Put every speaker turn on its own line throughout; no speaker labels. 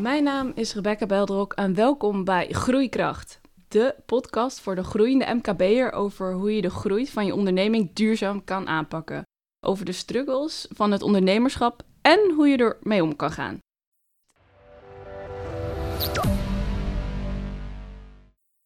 Mijn naam is Rebecca Beldrok en welkom bij Groeikracht, de podcast voor de groeiende MKB'er over hoe je de groei van je onderneming duurzaam kan aanpakken. Over de struggles van het ondernemerschap en hoe je er mee om kan gaan.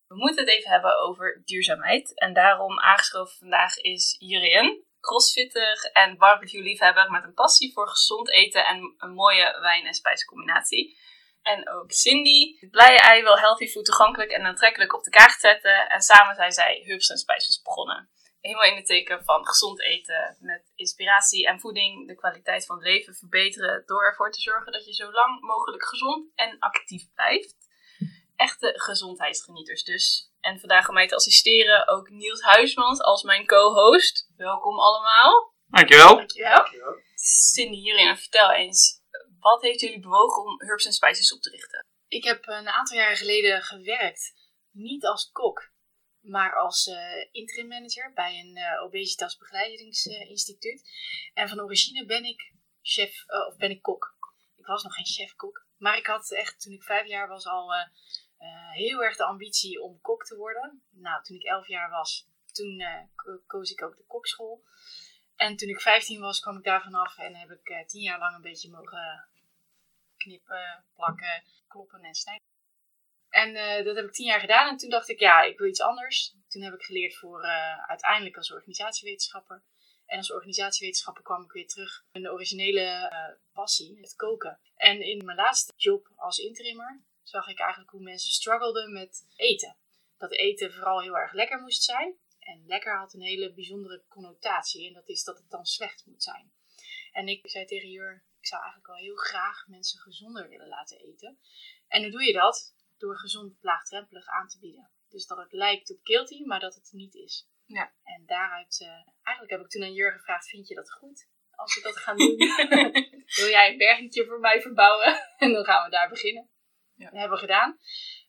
We moeten het even hebben over duurzaamheid. En daarom aangeschoven vandaag is Jurien, crossfitter en barbecue-liefhebber met een passie voor gezond eten en een mooie wijn- en spijscombinatie. En ook Cindy, het blije ei wil healthy food toegankelijk en aantrekkelijk op de kaart zetten. En samen zijn zij Herbs en Spices begonnen. Helemaal in het teken van gezond eten met inspiratie en voeding de kwaliteit van het leven verbeteren door ervoor te zorgen dat je zo lang mogelijk gezond en actief blijft. Echte gezondheidsgenieters dus. En vandaag om mij te assisteren ook Niels Huismans als mijn co-host. Welkom allemaal.
Dankjewel.
Dankjewel. Cindy, hierin vertel eens, wat heeft jullie bewogen om Herbs and Spices op te richten?
Ik heb een aantal jaren geleden gewerkt, niet als kok, maar als uh, interim manager bij een uh, obesitasbegeleidingsinstituut. en van origine ben ik chef, uh, of ben ik kok. Ik was nog geen chef-kok, maar ik had echt toen ik vijf jaar was al heel erg de ambitie om kok te worden. Nou, toen ik elf jaar was, toen koos ik ook de kokschool. En toen ik 15 was, kwam ik daar vanaf en heb ik tien jaar lang een beetje mogen knippen, plakken, kloppen en snijden. En uh, dat heb ik tien jaar gedaan en toen dacht ik, ja, ik wil iets anders. Toen heb ik geleerd voor uh, uiteindelijk als organisatiewetenschapper. En als organisatiewetenschapper kwam ik weer terug mijn originele uh, passie, het koken. En in mijn laatste job als interimmer zag ik eigenlijk hoe mensen struggelden met eten. Dat eten vooral heel erg lekker moest zijn. En lekker had een hele bijzondere connotatie. En dat is dat het dan slecht moet zijn. En ik zei tegen Jur, ik zou eigenlijk wel heel graag mensen gezonder willen laten eten. En hoe doe je dat? Door gezond laagdrempelig aan te bieden. Dus dat het lijkt op guilty, maar dat het niet is.
Ja.
En daaruit, uh, eigenlijk heb ik toen aan Jur gevraagd, vind je dat goed? Als we dat gaan doen, wil jij een bergetje voor mij verbouwen? en dan gaan we daar beginnen.
Ja.
Dat hebben we gedaan.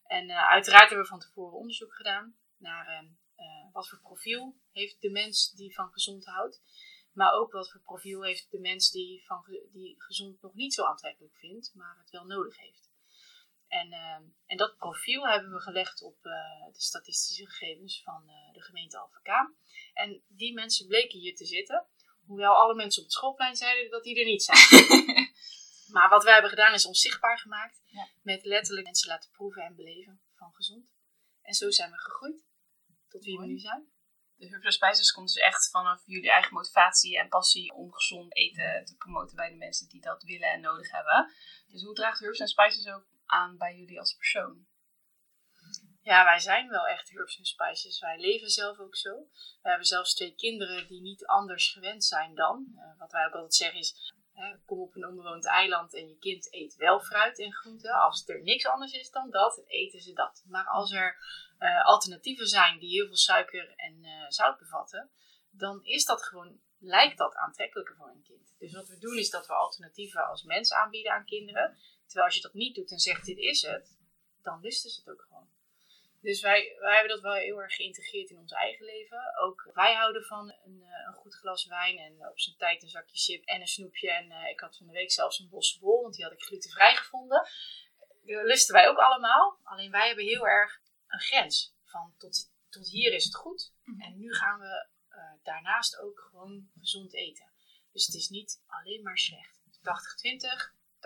En uh, uiteraard hebben we van tevoren onderzoek gedaan naar uh, wat voor profiel heeft de mens die van gezond houdt. Maar ook wat voor profiel heeft de mens die, van, die gezond nog niet zo aantrekkelijk vindt, maar het wel nodig heeft. En, uh, en dat profiel hebben we gelegd op uh, de statistische gegevens van uh, de gemeente Alphen En die mensen bleken hier te zitten, hoewel alle mensen op het schoolplein zeiden dat die er niet zijn. maar wat wij hebben gedaan is ons zichtbaar gemaakt,
ja.
met letterlijk mensen laten proeven en beleven van gezond. En zo zijn we gegroeid tot wie we nu zijn
de Herbs Spices komt dus echt vanaf jullie eigen motivatie en passie om gezond eten te promoten bij de mensen die dat willen en nodig hebben. Dus hoe draagt Herbs Spices ook aan bij jullie als persoon?
Ja, wij zijn wel echt Herbs Spices. Wij leven zelf ook zo. We hebben zelfs twee kinderen die niet anders gewend zijn dan. Uh, wat wij ook altijd zeggen is, kom op een onbewoond eiland en je kind eet wel fruit en groenten. Als er niks anders is dan dat, eten ze dat. Maar als er uh, alternatieven zijn die heel veel suiker en uh, zout bevatten, dan is dat gewoon, lijkt dat aantrekkelijker voor een kind. Dus wat we doen is dat we alternatieven als mens aanbieden aan kinderen. Terwijl als je dat niet doet en zegt dit is het, dan lusten ze het ook gewoon. Dus wij, wij hebben dat wel heel erg geïntegreerd in ons eigen leven. Ook wij houden van een, een goed glas wijn en op zijn tijd een zakje chip en een snoepje. En uh, ik had van de week zelfs een bosse bol, want die had ik glutenvrij gevonden. Dat lusten wij ook allemaal. Alleen wij hebben heel erg een grens. Van tot, tot hier is het goed.
Mhm.
En nu gaan we uh, daarnaast ook gewoon gezond eten. Dus het is niet alleen maar slecht. 80-20, 80%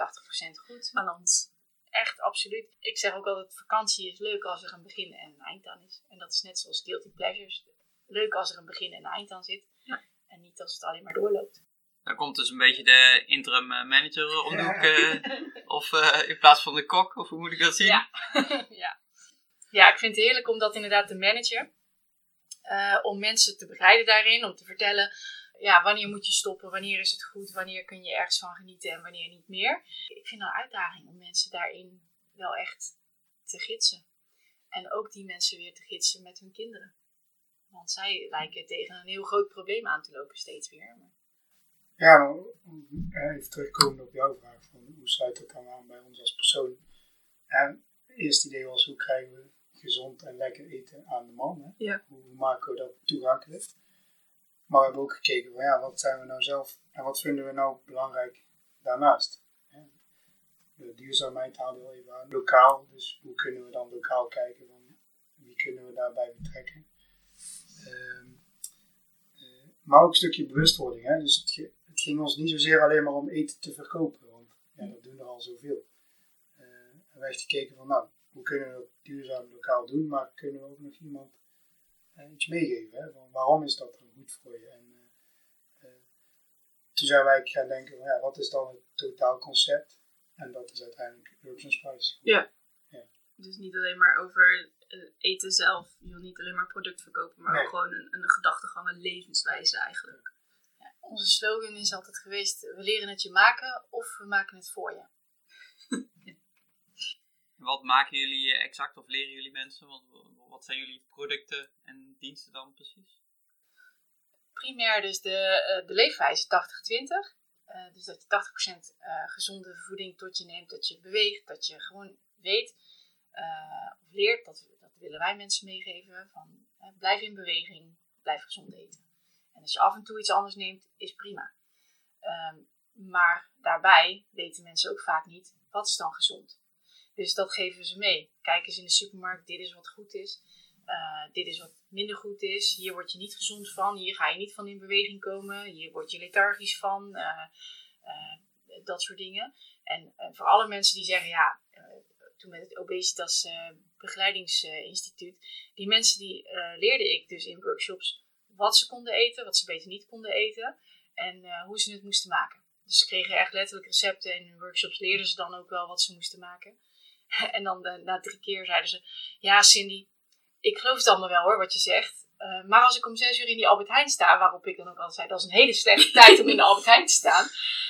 goed.
Balans.
Echt, absoluut. Ik zeg ook altijd, vakantie is leuk als er een begin en een eind aan is. En dat is net zoals guilty pleasures. Leuk als er een begin en een eind aan zit.
Ja.
En niet als het alleen maar doorloopt.
Dan komt dus een beetje de interim manager om de hoek. Uh, of uh, in plaats van de kok, of hoe moet ik dat zien?
Ja, ja. ja ik vind het heerlijk om dat inderdaad te managen. Uh, om mensen te begeleiden daarin, om te vertellen ja, wanneer moet je stoppen, wanneer is het goed, wanneer kun je ergens van genieten en wanneer niet meer. Ik vind het een uitdaging om mensen daarin wel echt te gidsen. En ook die mensen weer te gidsen met hun kinderen. Want zij lijken tegen een heel groot probleem aan te lopen steeds weer. Maar...
Ja, om even terugkomen op jouw vraag, van hoe sluit dat dan aan bij ons als persoon? En het eerste idee was, hoe krijgen we gezond en lekker eten aan de man? Hè?
Ja.
Hoe maken we dat toegankelijk? Maar we hebben ook gekeken van ja, wat zijn we nou zelf en wat vinden we nou belangrijk daarnaast? de duurzaamheid haalde wel even aan. Lokaal, dus hoe kunnen we dan lokaal kijken van wie kunnen we daarbij betrekken. Eh, maar ook een stukje bewustwording. Hè? Dus het, het ging ons niet zozeer alleen maar om eten te verkopen, want ja, dat doen er al zoveel. Eh en wij gekeken van nou, hoe kunnen we dat duurzaam lokaal doen, maar kunnen we ook nog iemand eh, iets meegeven. Hè? Van waarom is dat dan goed voor je? En, eh, eh, toen zijn wij gaan denken, van, ja, wat is dan het totaalconcept? En dat is uiteindelijk Herbs and Spice.
Dus niet alleen maar over eh, eten zelf. Je wil niet alleen maar product verkopen, maar
Nee.
ook gewoon een, een gedachtegang, een levenswijze eigenlijk.
Onze slogan is altijd geweest: we leren het je maken of we maken het voor je.
Wat maken jullie exact of leren jullie mensen? Wat, wat zijn jullie producten en diensten dan precies?
Primair dus de, eh, de leefwijze 80-20. Eh, dus dat je 80% eh, gezonde voeding tot je neemt, dat je beweegt, dat je gewoon weet of leert. Dat, dat willen wij mensen meegeven. Van, blijf in beweging, blijf gezond eten. En als je af en toe iets anders neemt, is prima. Ehm, maar daarbij weten mensen ook vaak niet, wat is dan gezond? Dus dat geven ze mee. Kijk eens in de supermarkt, dit is wat goed is. Eh, dit is wat minder goed is. Hier word je niet gezond van. Hier ga je niet van in beweging komen. Hier word je lethargisch van. eh, eh, dat soort dingen. En voor alle mensen die zeggen, ja, toen met het Obesitas Begeleidingsinstituut, die mensen die leerde ik dus in workshops wat ze konden eten, wat ze beter niet konden eten en hoe ze het moesten maken. Dus ze kregen echt letterlijk recepten en in workshops leerden ze dan ook wel wat ze moesten maken. en dan na drie keer zeiden ze, ja Cindy, ik geloof het allemaal wel hoor, wat je zegt. Eh, maar als ik om zes uur in die Albert Heijn sta, waarop ik dan ook altijd zei, dat is een hele slechte tijd om in de Albert Heijn te staan.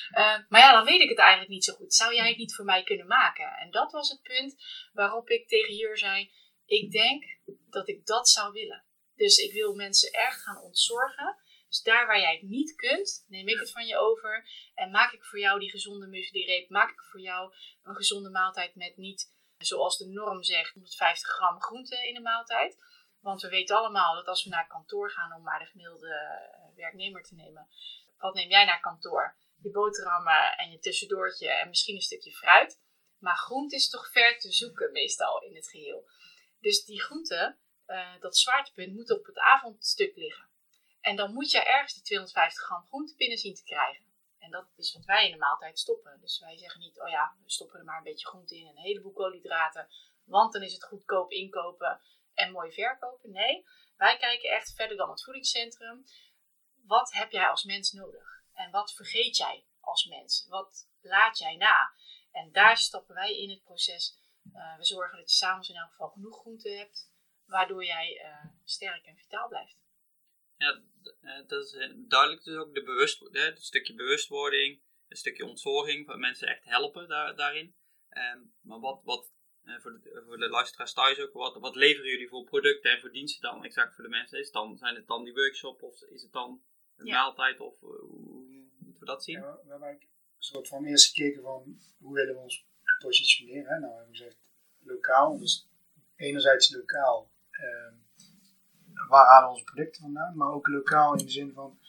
Eh, maar ja, dan weet ik het eigenlijk niet zo goed. Zou jij het niet voor mij kunnen maken? En dat was het punt waarop ik tegen Jur zei, ik denk dat ik dat zou willen. Dus ik wil mensen echt gaan ontzorgen. Dus daar waar jij het niet kunt, neem ik het van je over. En maak ik voor jou die gezonde muesli-reep. Maak ik voor jou een gezonde maaltijd met niet, zoals de norm zegt, 150 gram groente in de maaltijd. Want we weten allemaal dat als we naar kantoor gaan, om maar de gemiddelde eh, werknemer te nemen. Wat neem jij naar kantoor? Je boterhammen en je tussendoortje en misschien een stukje fruit. Maar groente is toch ver te zoeken meestal in het geheel. Dus die groente, eh, dat zwaartepunt, moet op het avondstuk liggen. En dan moet je ergens die 250 gram groente binnen zien te krijgen. En dat is wat wij in de maaltijd stoppen. Dus wij zeggen niet, oh ja, we stoppen er maar een beetje groente in en een heleboel koolhydraten. Want dan is het goedkoop inkopen en mooi verkopen. Nee, wij kijken echt verder dan het voedingscentrum. Wat heb jij als mens nodig? En wat vergeet jij als mens? Wat laat jij na? En daar stappen wij in het proces. Uh, we zorgen dat je s'avonds in elk geval genoeg groente hebt, waardoor jij uh, sterk en vitaal blijft.
Ja, dat is duidelijk dus ook de bewust, hè, het stukje bewustwording, een stukje ontzorging, waar mensen echt helpen daar, daarin. Um, maar wat, wat voor, de, voor de luisteraars thuis ook, wat, wat leveren jullie voor producten en voor diensten dan exact voor de mensen? Is het dan, zijn het dan die workshop of is het dan een ja. maaltijd of hoe moeten we dat zien?
Ja, we hebben een soort van eerst gekeken van hoe willen we ons positioneren. Hè? Nou, we hebben gezegd lokaal, dus enerzijds lokaal, uh, waar halen onze producten vandaan, maar ook lokaal in de zin van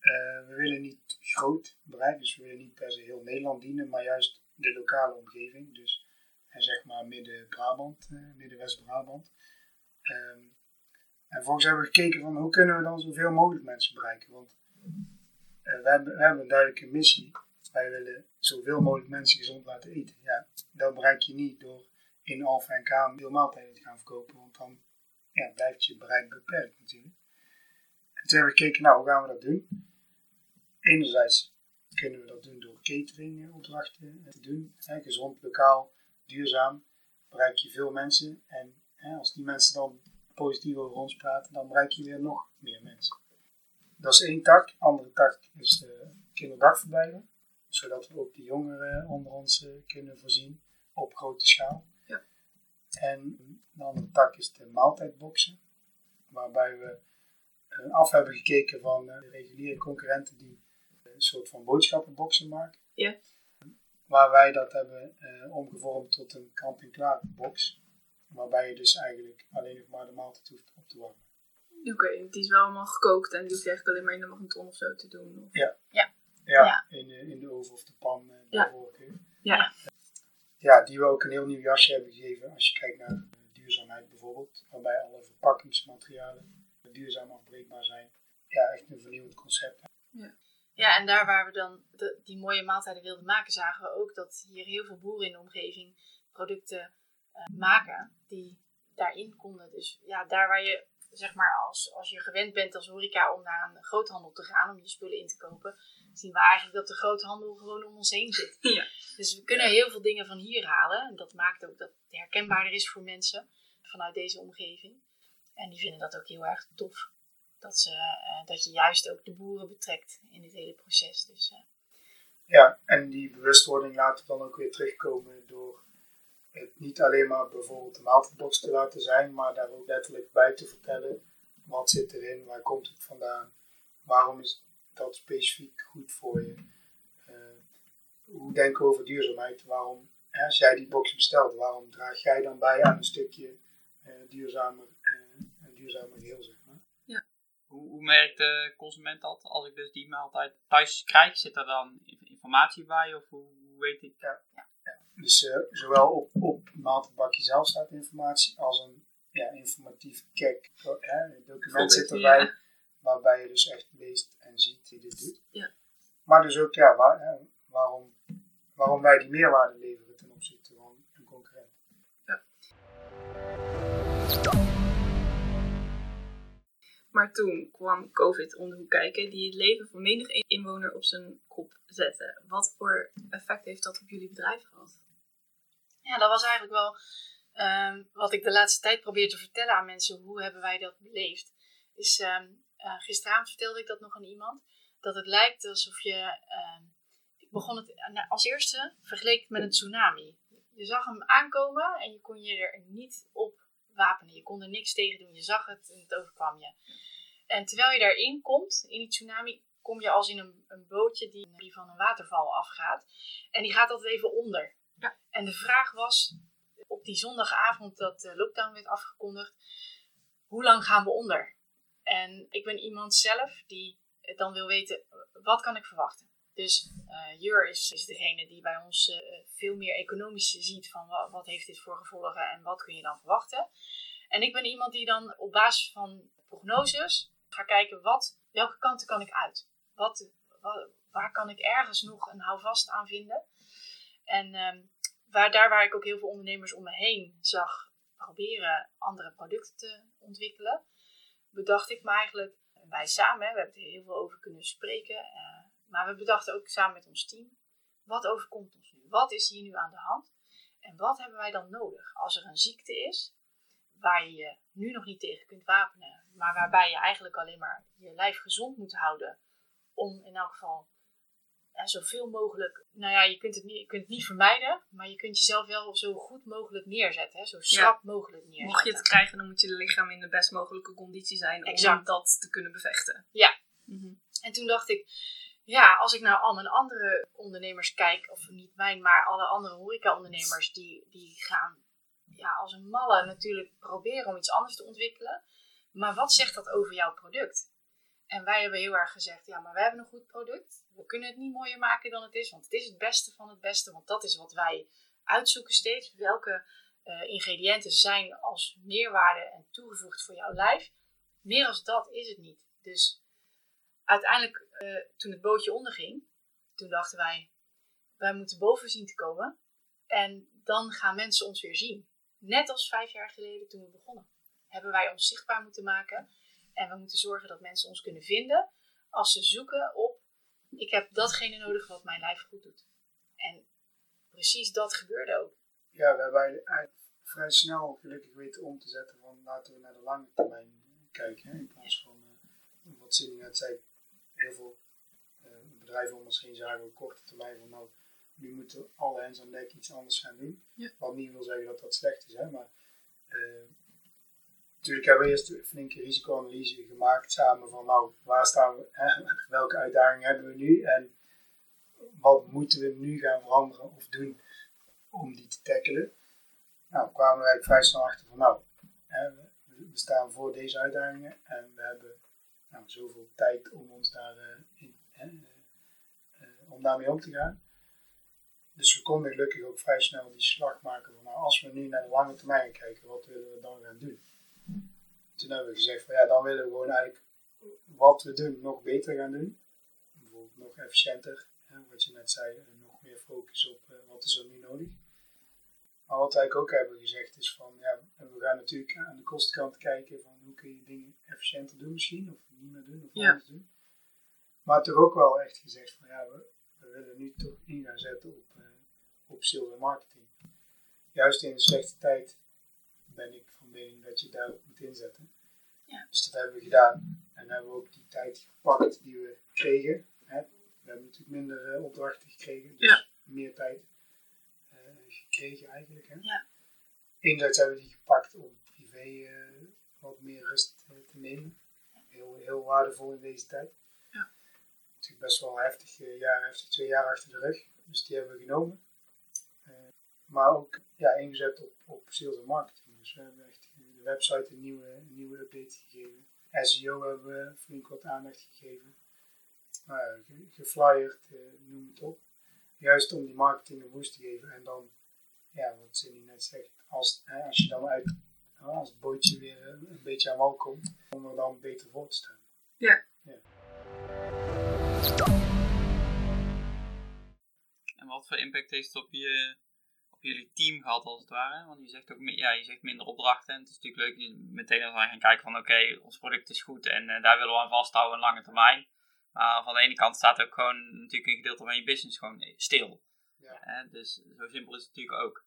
uh, we willen niet groot bereik, dus we willen niet per se heel Nederland dienen, maar juist de lokale omgeving, dus en zeg maar Midden-Brabant, uh, Midden-West-Brabant. Um, en vervolgens hebben we gekeken van hoe kunnen we dan zoveel mogelijk mensen bereiken, want we, hebben, we hebben een duidelijke missie. Wij willen zoveel mogelijk mensen gezond laten eten. Ja, dat bereik je niet door in Alpha en K veel maaltijden te gaan verkopen, want dan ja, blijft je bereik beperkt natuurlijk. En toen hebben we gekeken, nou, hoe gaan we dat doen? Enerzijds kunnen we dat doen door cateringopdrachten te doen. Hè, gezond, lokaal, duurzaam. Bereik je veel mensen. En hè, als die mensen dan positief over ons praten, dan bereik je weer nog meer mensen. Dat is één tak. De andere tak is de kinderdagverblijven. Zodat we ook de jongeren onder ons uh, kunnen voorzien op grote schaal. En de andere tak is de maaltijdboxen. Waarbij we uh, af hebben gekeken van uh, de reguliere concurrenten die een soort van boodschappenboxen maken.
Ja.
Waar wij dat hebben omgevormd tot een kant-en-klaar box. Waarbij je dus eigenlijk alleen nog maar de maaltijd hoeft op te warmen.
Oké, okay, die is wel allemaal gekookt en je eigenlijk alleen maar in de magnetron of zo te doen. Of...
Ja.
Ja.
Ja,
Ja.
In, de, in de oven of de pan
Ja.
voorkeur.
Ja.
ja, die we ook een heel nieuw jasje hebben gegeven als je kijkt naar duurzaamheid bijvoorbeeld. Waarbij alle verpakkingsmaterialen duurzaam afbreekbaar zijn. Ja, echt een vernieuwend concept.
Ja, en daar waar we dan die mooie maaltijden wilden maken, zagen we ook dat hier heel veel boeren in de omgeving producten uh, maken die daarin konden. Dus ja, daar waar je, zeg maar, als, als je gewend bent als horeca om naar een groothandel te gaan om je spullen in te kopen, zien we eigenlijk dat de groothandel gewoon om ons heen zit.
Ja.
Dus we kunnen heel veel dingen van hier halen. En dat maakt ook dat het herkenbaarder is voor mensen vanuit deze omgeving. En die vinden dat ook heel erg tof. Dat, ze, uh, dat je juist ook de boeren betrekt in dit hele proces. Dus, uh,
ja, en die bewustwording laten we dan ook weer terugkomen door het niet alleen maar bijvoorbeeld de maaltijdbox te laten zijn, maar daar ook letterlijk bij te vertellen wat zit erin, waar komt het vandaan, waarom is dat specifiek goed voor je, uh, hoe denken we over duurzaamheid, waarom, hè, als jij die box bestelt, waarom draag jij dan bij aan een stukje uh, duurzamer, uh, een duurzamer geheel, zeg maar.
Ja. Hoe, hoe merkt de consument dat als ik dus die maaltijd thuis krijg? Zit er dan informatie bij of hoe, hoe weet ik?
Ja. ja. Dus uh, zowel op, op het maaltijdbakje zelf staat informatie als een ja, informatief. Hè, document zit erbij ja. Waarbij je dus echt leest en ziet wie dit doet.
Ja.
Maar dus ook ja, waar, hè, waarom, waarom wij die meerwaarde leveren ten opzichte van een concurrent.
Ja. Maar toen kwam COVID om de hoek kijken, die het leven van menig inwoner op zijn kop zette. Wat voor effect heeft dat op jullie bedrijf gehad?
Ja, dat was eigenlijk wel um, wat ik de laatste tijd probeer te vertellen aan mensen. Hoe hebben wij dat beleefd? Is, um, uh, gisteravond vertelde ik dat nog aan iemand. Dat het lijkt alsof je... Um, ik begon het als eerste vergeleken met een tsunami. Je zag hem aankomen en je kon je er niet op wapenen. Je kon er niks tegen doen. Je zag het en het overkwam je. En terwijl je daarin komt, in die tsunami, kom je als in een, een bootje die, die van een waterval afgaat. En die gaat altijd even onder.
Ja.
En de vraag was, op die zondagavond dat de lockdown werd afgekondigd, hoe lang gaan we onder? En ik ben iemand zelf die dan wil weten, wat kan ik verwachten? Dus uh, Jur is, is degene die bij ons uh, veel meer economisch ziet van wat, wat heeft dit voor gevolgen en wat kun je dan verwachten. En ik ben iemand die dan op basis van prognoses gaat kijken, wat, welke kanten kan ik uit? Wat, waar kan ik ergens nog een houvast aan vinden? En um, waar, daar waar ik ook heel veel ondernemers om me heen zag proberen andere producten te ontwikkelen, bedacht ik me eigenlijk, wij samen, we hebben er heel veel over kunnen spreken, uh, maar we bedachten ook samen met ons team, wat overkomt ons nu? Wat is hier nu aan de hand? En wat hebben wij dan nodig als er een ziekte is waar je je nu nog niet tegen kunt wapenen, maar waarbij je eigenlijk alleen maar je lijf gezond moet houden om in elk geval ja, zoveel mogelijk, nou ja, je kunt, het niet, je kunt het niet vermijden, maar je kunt jezelf wel zo goed mogelijk neerzetten, hè? zo schrap ja. mogelijk neerzetten.
Mocht je het krijgen, dan moet je lichaam in de best mogelijke conditie zijn
exact.
om dat te kunnen bevechten.
Ja.
Mm -hmm.
En toen dacht ik, ja, als ik naar al mijn andere ondernemers kijk, of niet mijn, maar alle andere horeca-ondernemers, die, die gaan ja, als een malle natuurlijk proberen om iets anders te ontwikkelen. Maar wat zegt dat over jouw product? En wij hebben heel erg gezegd, ja, maar we hebben een goed product. We kunnen het niet mooier maken dan het is, want het is het beste van het beste. Want dat is wat wij uitzoeken steeds. Welke uh, ingrediënten zijn als meerwaarde en toegevoegd voor jouw lijf. Meer als dat is het niet. Dus uiteindelijk, uh, toen het bootje onderging, toen dachten wij, wij moeten boven zien te komen. En dan gaan mensen ons weer zien. Net als vijf jaar geleden toen we begonnen. Hebben wij ons zichtbaar moeten maken. En we moeten zorgen dat mensen ons kunnen vinden als ze zoeken op: ik heb datgene nodig wat mijn lijf goed doet. En precies dat gebeurde ook.
Ja, we hebben eigenlijk vrij snel gelukkig weten om te zetten van laten we naar de lange termijn kijken. Hè, in plaats van uh, wat Cindy net zei, heel veel uh, bedrijven om ons heen zagen op korte termijn van nou, nu moeten alle hens aan dek iets anders gaan doen.
Ja.
Wat niet wil zeggen dat dat slecht is, hè, maar uh, natuurlijk hebben we eerst een flinke risicoanalyse gemaakt samen van nou, waar staan we, hè, welke uitdagingen hebben we nu en wat moeten we nu gaan veranderen of doen om die te tackelen. Nou, kwamen eigenlijk vrij snel achter van nou, hè, we staan voor deze uitdagingen en we hebben nou, zoveel tijd om ons daar uh, in, hè, uh, om daarmee om te gaan. dus we konden gelukkig ook vrij snel die slag maken van nou, als we nu naar de lange termijn kijken, wat willen we dan gaan doen? Toen hebben we gezegd van ja, dan willen we gewoon eigenlijk wat we doen nog beter gaan doen. Bijvoorbeeld nog efficiënter, hè, wat je net zei, nog meer focus op uh, wat is er nu nodig. Maar wat wij ook hebben gezegd is van ja, we gaan natuurlijk aan de kostenkant kijken van hoe kun je dingen efficiënter doen misschien, of niet meer doen, of
Ja.
anders doen. Maar toch ook wel echt gezegd van ja, we, we willen nu toch in gaan zetten op, eh, op en marketing. Juist in een slechte tijd ben ik van mening dat je daarop moet inzetten.
Ja.
Dus dat hebben we gedaan. En hebben we ook die tijd gepakt die we kregen. Hè. We hebben natuurlijk minder eh, opdrachten gekregen, dus
Ja.
meer tijd eh, gekregen eigenlijk. Hè.
Ja.
Enerzijds hebben we die gepakt om privé eh, wat meer rust te nemen. Heel, heel waardevol in deze tijd.
Ja.
Natuurlijk best wel heftig jaar, heftig twee jaar achter de rug. Dus die hebben we genomen. Maar ook ja, ingezet op, op sales en marketing. Dus we hebben echt de website een nieuwe, een nieuwe update gegeven. SEO hebben we flink wat aandacht gegeven. Nou ja, ge- geflyerd, eh, noem het op. Juist om die marketing een boost te geven. En dan, ja, wat Cindy net zegt, als, hè, als je dan uit, ja, als het bootje weer eh, een beetje aan wal komt, om er dan beter voor te staan.
En wat voor impact heeft het op, je, jullie team gehad als het ware? Want je zegt ook ja, je zegt minder opdrachten. En het is natuurlijk leuk dat je meteen als wij gaan kijken van oké, ons product is goed en eh, daar willen we aan vasthouden een lange termijn. Maar van de ene kant staat ook gewoon natuurlijk een gedeelte van je business gewoon stil.
Ja.
Hè, dus zo simpel is het natuurlijk ook.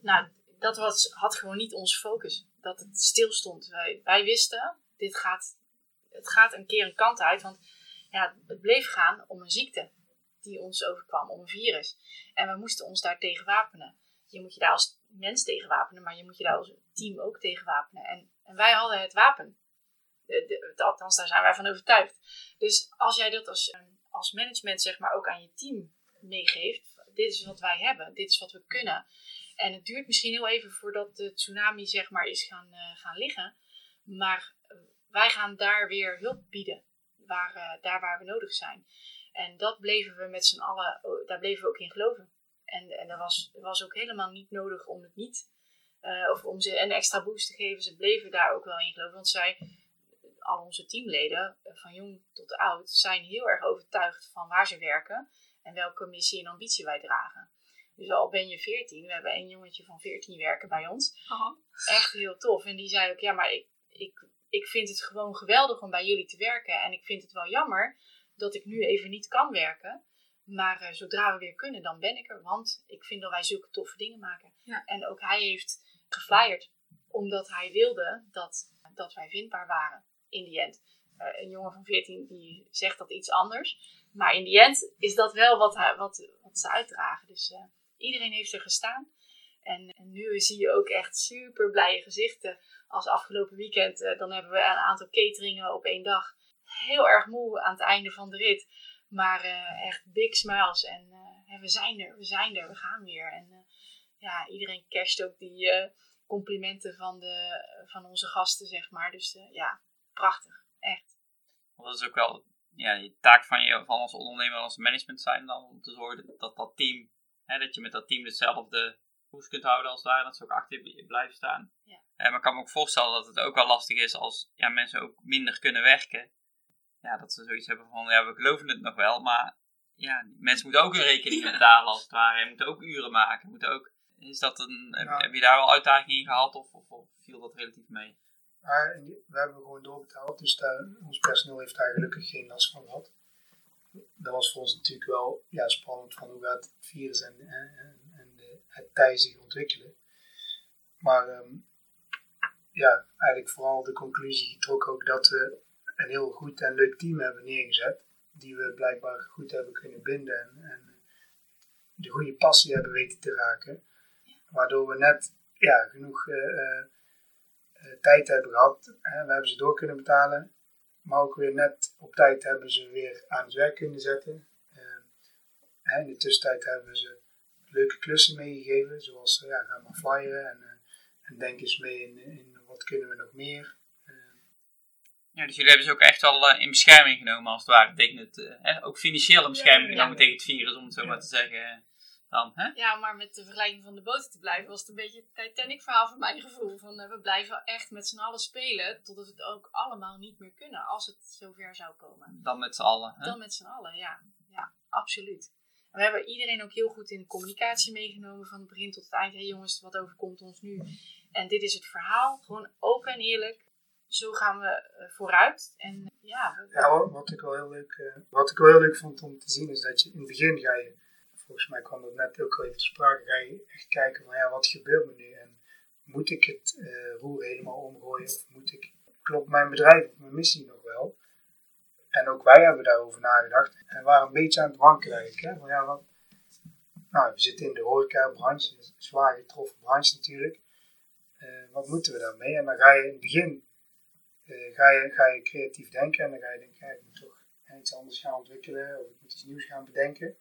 Nou, dat was, had gewoon niet onze focus. Dat het stil stond. Wij, wij wisten, dit gaat, het gaat een keer een kant uit. Want ja, het bleef gaan om een ziekte die ons overkwam, om een virus. En we moesten ons daar tegen wapenen. Je moet je daar als mens tegen wapenen, maar je moet je daar als team ook tegen wapenen. En, en wij hadden het wapen. De, althans, daar zijn wij van overtuigd. Dus als jij dat als, als management zeg maar ook aan je team meegeeft. Dit is wat wij hebben, dit is wat we kunnen. En het duurt misschien heel even voordat de tsunami zeg maar is gaan, eh, gaan liggen. Maar eh, wij gaan daar weer hulp bieden. Waar, eh, daar waar we nodig zijn. En dat bleven we met z'n allen, oh, daar bleven we ook in geloven. En, en er was, was ook helemaal niet nodig om het niet, eh, of om ze een extra boost te geven. Ze bleven daar ook wel in geloven. Want zij, al onze teamleden, eh, van jong tot oud, zijn heel erg overtuigd van waar ze werken. En welke missie en ambitie wij dragen. Dus al ben je 14, we hebben een jongetje van 14 werken bij ons. Echt heel tof. En die zei ook, ja, maar ik, ik, ik vind het gewoon geweldig om bij jullie te werken. En ik vind het wel jammer dat ik nu even niet kan werken. Maar eh, zodra we weer kunnen, dan ben ik er. Want ik vind dat wij zulke toffe dingen maken.
Ja.
En ook hij heeft geflyerd. Omdat hij wilde dat, dat wij vindbaar waren. In die end. Eh, een jongen van 14 die zegt dat iets anders. Maar in die end is dat wel wat, hij, wat, wat ze uitdragen. Dus eh, iedereen heeft er gestaan. En, en nu zie je ook echt super blije gezichten. Als afgelopen weekend, dan hebben we een aantal cateringen op één dag. Heel erg moe aan het einde van de rit. Maar eh, echt big smiles. En eh, we zijn er, we zijn er, we gaan weer. En eh, ja, iedereen casht ook die complimenten van, de, van onze gasten, zeg maar. Dus ja, prachtig. Echt.
Dat is ook wel ja, de taak van je van als ondernemer, als management zijn dan om te zorgen dat dat, team, hè, dat je met dat team dezelfde koers kunt houden als ware, dat ze ook achter je blijven staan.
Ja.
Maar ik kan me ook voorstellen dat het ook wel lastig is als ja, mensen ook minder kunnen werken. Ja, dat ze zoiets hebben van, ja, we geloven het nog wel, maar ja, mensen moeten ook hun rekeningen betalen als het ware. En moeten ook uren maken. Moeten ook, is dat een, heb,
Ja.
heb je daar wel uitdagingen in gehad of, of, of viel dat relatief mee?
Maar we hebben gewoon doorbetaald, dus daar, ons personeel heeft daar gelukkig geen last van gehad. Dat was voor ons natuurlijk wel ja, spannend van hoe gaat het virus en, en, en, en de, het tij zich ontwikkelen. Maar ehm, ja, eigenlijk vooral de conclusie getrokken ook dat we een heel goed en leuk team hebben neergezet. Die we blijkbaar goed hebben kunnen binden en, de goede passie hebben weten te raken. Waardoor we net ja, genoeg eh, eh, eh, tijd hebben gehad. Hè, we hebben ze door kunnen betalen. Maar ook weer net op tijd hebben ze weer aan het werk kunnen zetten. In de tussentijd hebben we ze leuke klussen meegegeven. Zoals ja, ga maar flyeren en, en denk eens mee in, in wat kunnen we nog meer. Eh,
Ja, dus jullie hebben ze ook echt wel eh, in bescherming genomen als het ware tegen het, eh, hè, ook financiële bescherming
Ja, ja.
genomen tegen het virus, om het zo
Ja.
maar te zeggen. dan, hè?
Ja, maar met de vergelijking van de boten te blijven, was het een beetje het Titanic-verhaal van mijn gevoel. Van, eh, we blijven echt met z'n allen spelen, totdat we het ook allemaal niet meer kunnen, als het zover zou komen.
Dan met z'n allen. Hè?
Dan met z'n allen, ja. Ja, absoluut. En we hebben iedereen ook heel goed in de communicatie meegenomen, van het begin tot het eind. Hé hey jongens, wat overkomt ons nu? En dit is het verhaal, gewoon open en eerlijk. Zo gaan we eh, vooruit. En ja, we-
Ja, wat- ik, wel heel leuk, eh, wat ik wel heel leuk vond om te zien is dat je in het begin ga je, volgens mij kwam dat net ook al even te sprake, ga je echt kijken van ja, wat gebeurt me nu en moet ik het eh, roer helemaal omgooien of moet ik, klopt mijn bedrijf of mijn missie nog wel? En ook wij hebben daarover nagedacht en waren een beetje aan het wankelen. Hè? Van, ja, nou, we zitten in de horecabranche, een zwaar getroffen branche natuurlijk. Eh, wat moeten we daarmee? En dan ga je in het begin eh, ga, je, ga je creatief denken en dan ga je denken, ik moet toch iets anders gaan ontwikkelen of ik moet iets nieuws gaan bedenken.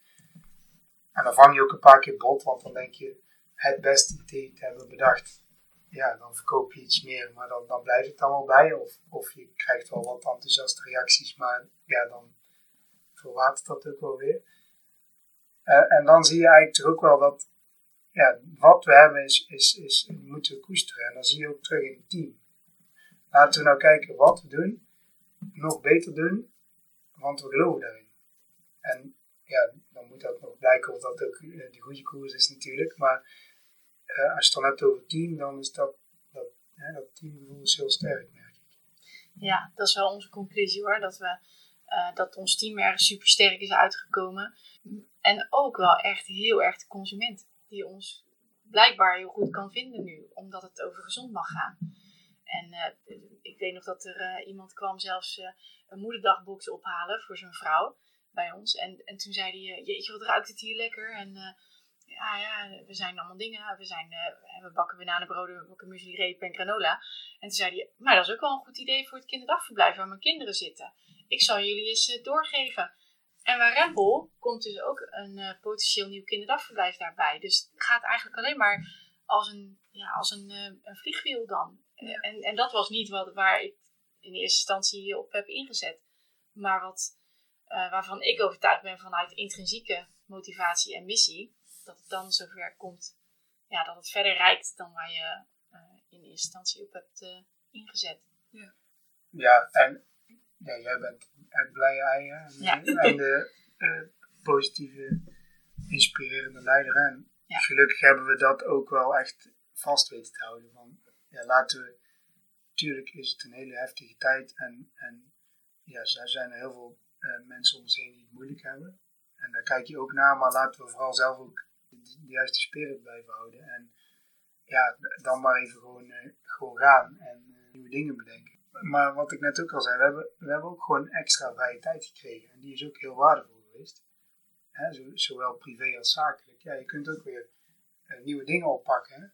En dan vang je ook een paar keer bot, want dan denk je het beste idee te hebben bedacht. Ja, dan verkoop je iets meer, maar dan, dan blijft het dan wel bij. Of, of je krijgt wel wat enthousiaste reacties, maar ja, dan verwatert dat ook wel weer. Eh, en dan zie je eigenlijk toch ook wel dat ja, wat we hebben is, is, is, moeten we koesteren. En dan zie je ook terug in het team. Laten we nou kijken wat we doen, nog beter doen, want we geloven daarin. En ja, dan moet dat nog blijken of dat ook eh, de goede koers is natuurlijk. Maar eh, als je het dan hebt over team, dan is dat, dat, hè, dat teamgevoel heel sterk, merk ik.
Ja, dat is wel onze conclusie hoor. Dat, we, eh, dat ons team erg super sterk is uitgekomen. En ook wel echt heel erg de consument. Die ons blijkbaar heel goed kan vinden nu. Omdat het over gezond mag gaan. En eh, ik weet nog dat er eh, iemand kwam zelfs eh, een moederdagbox ophalen voor zijn vrouw bij ons. En, en toen zei hij, jeetje wat ruikt het hier lekker. En ja, ja, we zijn allemaal dingen. We, zijn, we bakken bananenbroden, we bakken muesli en granola. En toen zei hij, maar dat is ook wel een goed idee voor het kinderdagverblijf waar mijn kinderen zitten. Ik zal jullie eens doorgeven. En bij Rempel komt dus ook een potentieel nieuw kinderdagverblijf daarbij. Dus het gaat eigenlijk alleen maar als een, ja, als een, een vliegwiel dan. En, en dat was niet wat, waar ik in eerste instantie op heb ingezet. Maar wat, eh, waarvan ik overtuigd ben vanuit intrinsieke motivatie en missie. Dat het dan zover komt ja, dat het verder reikt dan waar je eh, in eerste instantie op hebt eh, ingezet.
Ja, en ja, jij bent het blije ei hè, en,
Ja.
en de eh, positieve, inspirerende leider. En
Ja.
gelukkig hebben we dat ook wel echt vast weten te houden. Van, ja, laten we, natuurlijk is het een hele heftige tijd en, en ja, er zijn er heel veel eh, mensen om ons heen die het moeilijk hebben. En daar kijk je ook naar, maar laten we vooral zelf ook de, juiste spirit blijven houden. En ja, dan maar even gewoon, eh, gewoon gaan en eh, nieuwe dingen bedenken. Maar wat ik net ook al zei, we hebben, we hebben ook gewoon extra vrije tijd gekregen. En die is ook heel waardevol geweest. Hè, zo, zowel privé als zakelijk. Ja, je kunt ook weer nieuwe dingen oppakken.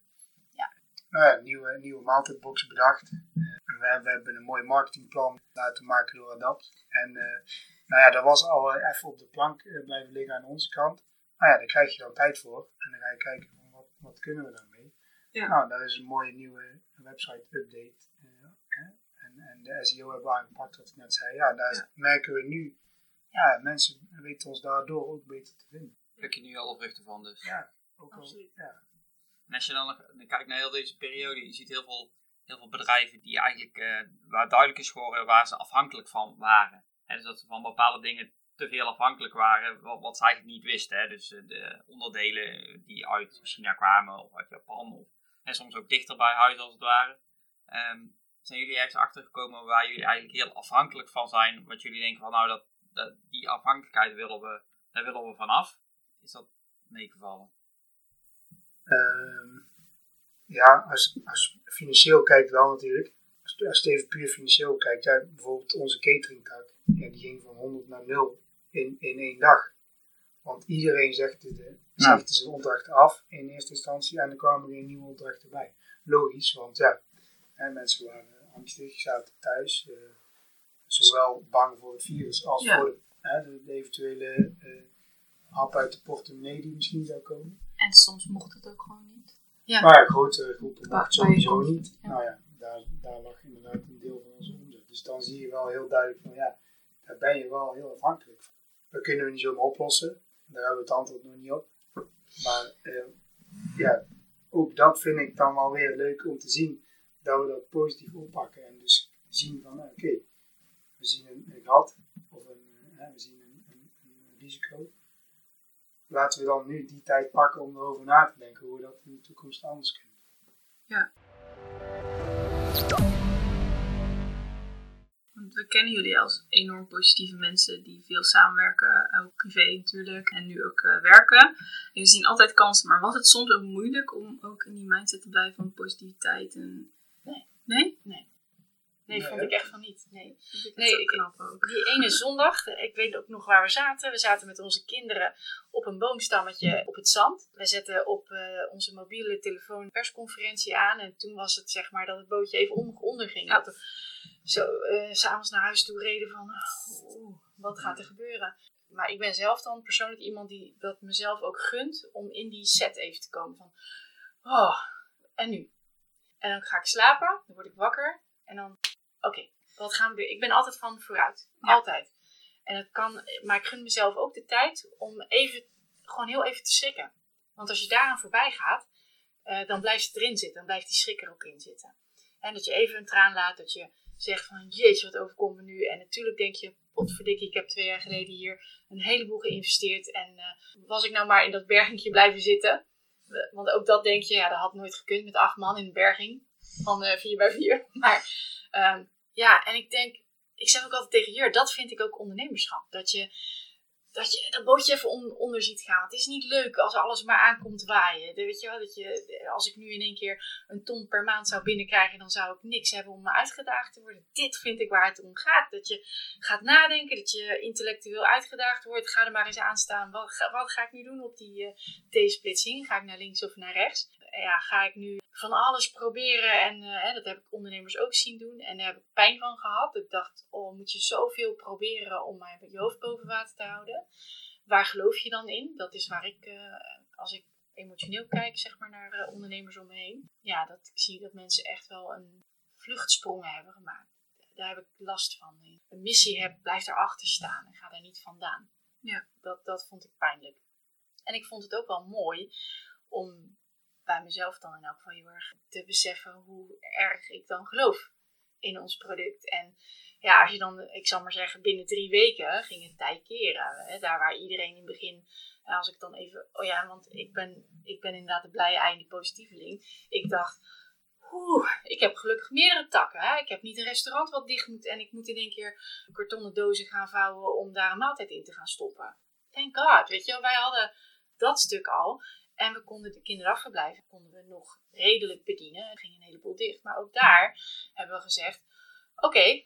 Nou ja, nieuwe, nieuwe maaltijdboxen bedacht. Eh, we, hebben, we hebben een mooi marketingplan laten maken door Adapt. En eh, nou ja, dat was al even op de plank blijven liggen aan onze kant. Nou ja, daar krijg je dan tijd voor. En dan ga je kijken van wat, wat kunnen we daarmee.
Ja.
Nou, daar is een mooie nieuwe website update. eh, hè? En, en de SEO hebben we aangepakt, wat ik net zei. Ja, daar merken we nu, ja, mensen weten ons daardoor ook beter te vinden.
Pluk je nu alle vruchten van dus.
Ja, ook al,
Absoluut.
ja.
En als je dan nog dan kijkt naar heel deze periode, je ziet heel veel, heel veel bedrijven die eigenlijk, eh, waar duidelijk is geworden waar ze afhankelijk van waren. Hè, dus dat ze van bepaalde dingen te veel afhankelijk waren, wat, wat ze eigenlijk niet wisten. Hè. Dus eh, de onderdelen die uit China kwamen of uit Japan, of, en soms ook dichter bij huis als het ware. Ehm, zijn jullie ergens achtergekomen waar jullie eigenlijk heel afhankelijk van zijn? Wat jullie denken van nou, dat, dat, die afhankelijkheid willen we, daar willen we vanaf. Is dat meegevallen?
Ehm, ja, als, als financieel kijkt wel natuurlijk. Als, als je even puur financieel kijkt, ja, bijvoorbeeld onze cateringtak, ja, die ging van 100 naar 0 in, in één dag. Want iedereen zegt de,
Ja.
zijn opdracht af in eerste instantie en er kwamen weer nieuwe opdrachten bij. Logisch, want ja, hè, mensen waren angstig, zaten thuis. eh, zowel bang voor het virus als
Ja.
voor de, hè, de, de eventuele eh, hap uit de portemonnee die misschien zou komen.
En soms mocht het ook gewoon niet.
Ja.
Maar ja, grotere groepen mocht sowieso niet.
ja.
Nou ja, daar, daar lag inderdaad een deel van onze omzet. Dus dan zie je wel heel duidelijk van ja, daar ben je wel heel afhankelijk van. Dat kunnen we niet zomaar oplossen. Daar hebben we het antwoord nog niet op. Maar eh, ja, ook dat vind ik dan wel weer leuk om te zien dat we dat positief oppakken. En dus zien van, oké, we zien een, een gat of een, eh, we zien een, een, een risico. Laten we dan nu die tijd pakken om erover na te denken hoe we dat in de toekomst anders kunnen.
Want we kennen jullie als enorm positieve mensen die veel samenwerken, ook privé natuurlijk, en nu ook eh, werken. En we zien altijd kansen, maar was het soms ook moeilijk om ook in die mindset te blijven van positiviteit? En...
Nee. Vond ik echt van niet. Nee.
Nee,
Nee,
ik knap ook.
Die ene zondag, ik weet ook nog waar we zaten. We zaten met onze kinderen op een boomstammetje op het zand. We zetten op eh, onze mobiele telefoon een persconferentie aan. En toen was het zeg maar dat het bootje even on- onderging.
Ja.
Dat we zo s s'avonds naar huis toe reden van, oeh, wat gaat er gebeuren? Maar ik ben zelf dan persoonlijk iemand die dat mezelf ook gunt om in die set even te komen van, oh, en nu? En dan ga ik slapen, dan word ik wakker en dan, oké, wat gaan we doen? Ik ben altijd van vooruit.
Ja.
Altijd. En het kan, maar ik gun mezelf ook de tijd om even, gewoon heel even te schrikken. Want als je daaraan voorbij gaat, eh, dan blijft het erin zitten. Dan blijft die schrik er ook in zitten. En dat je even een traan laat, dat je zegt van jeetje, wat overkomt me nu? En natuurlijk denk je, potverdikkie, ik heb twee jaar geleden hier een heleboel geïnvesteerd. En eh, was ik nou maar in dat bergingje blijven zitten? Eh, Want ook dat denk je, ja, dat had nooit gekund met acht man in een berging van eh 4 bij 4. Maar ehm, ja, en ik denk, ik zeg ook altijd tegen Jur, dat vind ik ook ondernemerschap. Dat je dat, je dat bootje even on- onder ziet gaan. Het is niet leuk als alles maar aankomt waaien. Weet je wel, dat je, als ik nu in één keer een ton per maand zou binnenkrijgen, dan zou ik niks hebben om me uitgedaagd te worden. Dit vind ik waar het om gaat. Dat je gaat nadenken, dat je intellectueel uitgedaagd wordt. Ga er maar eens aan staan. Wat wat ga ik nu doen op die eh, T-splitsing? Ga ik naar links of naar rechts? Ja, ga ik nu van alles proberen? En eh, dat heb ik ondernemers ook zien doen. En daar heb ik pijn van gehad. Ik dacht, oh, moet je zoveel proberen om maar je hoofd boven water te houden? Waar geloof je dan in? Dat is waar ik, eh, als ik emotioneel kijk, zeg maar, naar eh, ondernemers om me heen. Ja, dat ik zie dat mensen echt wel een vluchtsprongen hebben gemaakt. Daar heb ik last van. Een missie heb, blijf daarachter staan en ga daar niet vandaan.
Ja.
Dat, dat vond ik pijnlijk. En ik vond het ook wel mooi om bij mezelf dan in elk geval heel erg te beseffen hoe erg ik dan geloof in ons product. En ja, als je dan, ik zal maar zeggen, binnen drie weken ging het tij keren. Hè? Daar waar iedereen in het begin, en als ik dan even, oh ja, want ik ben, ik ben inderdaad de blije ei, die positieveling. Ik dacht, oeh, ik heb gelukkig meerdere takken. Hè? Ik heb niet een restaurant wat dicht moet en ik moet in één keer kartonnen dozen gaan vouwen om daar een maaltijd in te gaan stoppen. Thank God, weet je wel, wij hadden dat stuk al. En we konden de kinderdagverblijven konden we nog redelijk bedienen. Er ging een heleboel dicht. Maar ook daar hebben we gezegd: Oké,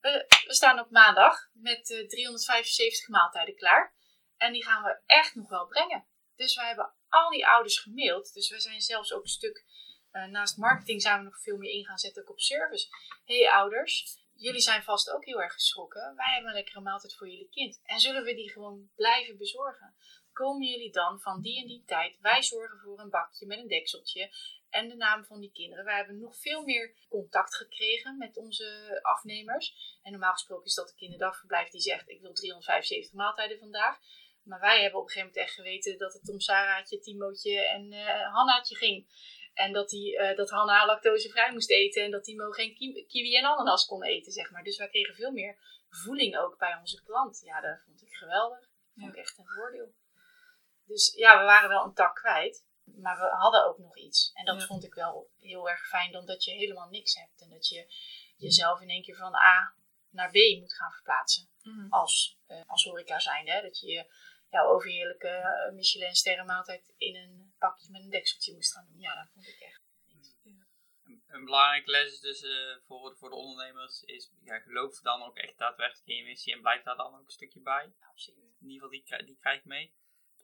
we, we staan op maandag met eh, 375 maaltijden klaar. En die gaan we echt nog wel brengen. Dus wij hebben al die ouders gemaild. Dus we zijn zelfs ook een stuk. eh, naast marketing zijn we nog veel meer in gaan zetten ook op service. hey, ouders, jullie zijn vast ook heel erg geschrokken. Wij hebben een lekkere maaltijd voor jullie kind. En zullen we die gewoon blijven bezorgen? Komen jullie dan van die en die tijd. Wij zorgen voor een bakje met een dekseltje en de naam van die kinderen. Wij hebben nog veel meer contact gekregen met onze afnemers. En normaal gesproken is dat de kinderdagverblijf die zegt: Ik wil 375 maaltijden vandaag. Maar wij hebben op een gegeven moment echt geweten dat het om Sarah'tje, Timootje en eh Hannaatje ging. En dat, die, eh, dat Hanna lactosevrij moest eten en dat Timo geen ki- kiwi en ananas kon eten, zeg maar. Dus wij kregen veel meer voeling ook bij onze klant. Ja, dat vond ik geweldig. Dat vond ik echt een voordeel. Dus ja, we waren wel een tak kwijt. Maar we hadden ook nog iets. En dat
Ja.
vond ik wel heel erg fijn, dan dat je helemaal niks hebt. En dat je jezelf in één keer van A naar B moet gaan verplaatsen. Als, eh, als horeca zijnde. Hè? Dat je jouw overheerlijke eh, Michelin sterrenmaaltijd in een pakje met een dekseltje moest gaan doen. Ja, dat vond ik echt.
Een, een belangrijke les dus eh, voor, voor de ondernemers is, ja, geloof dan ook echt daadwerkelijk in je missie en blijf daar dan ook een stukje bij.
Absoluut.
In ieder geval, die, die krijg ik mee.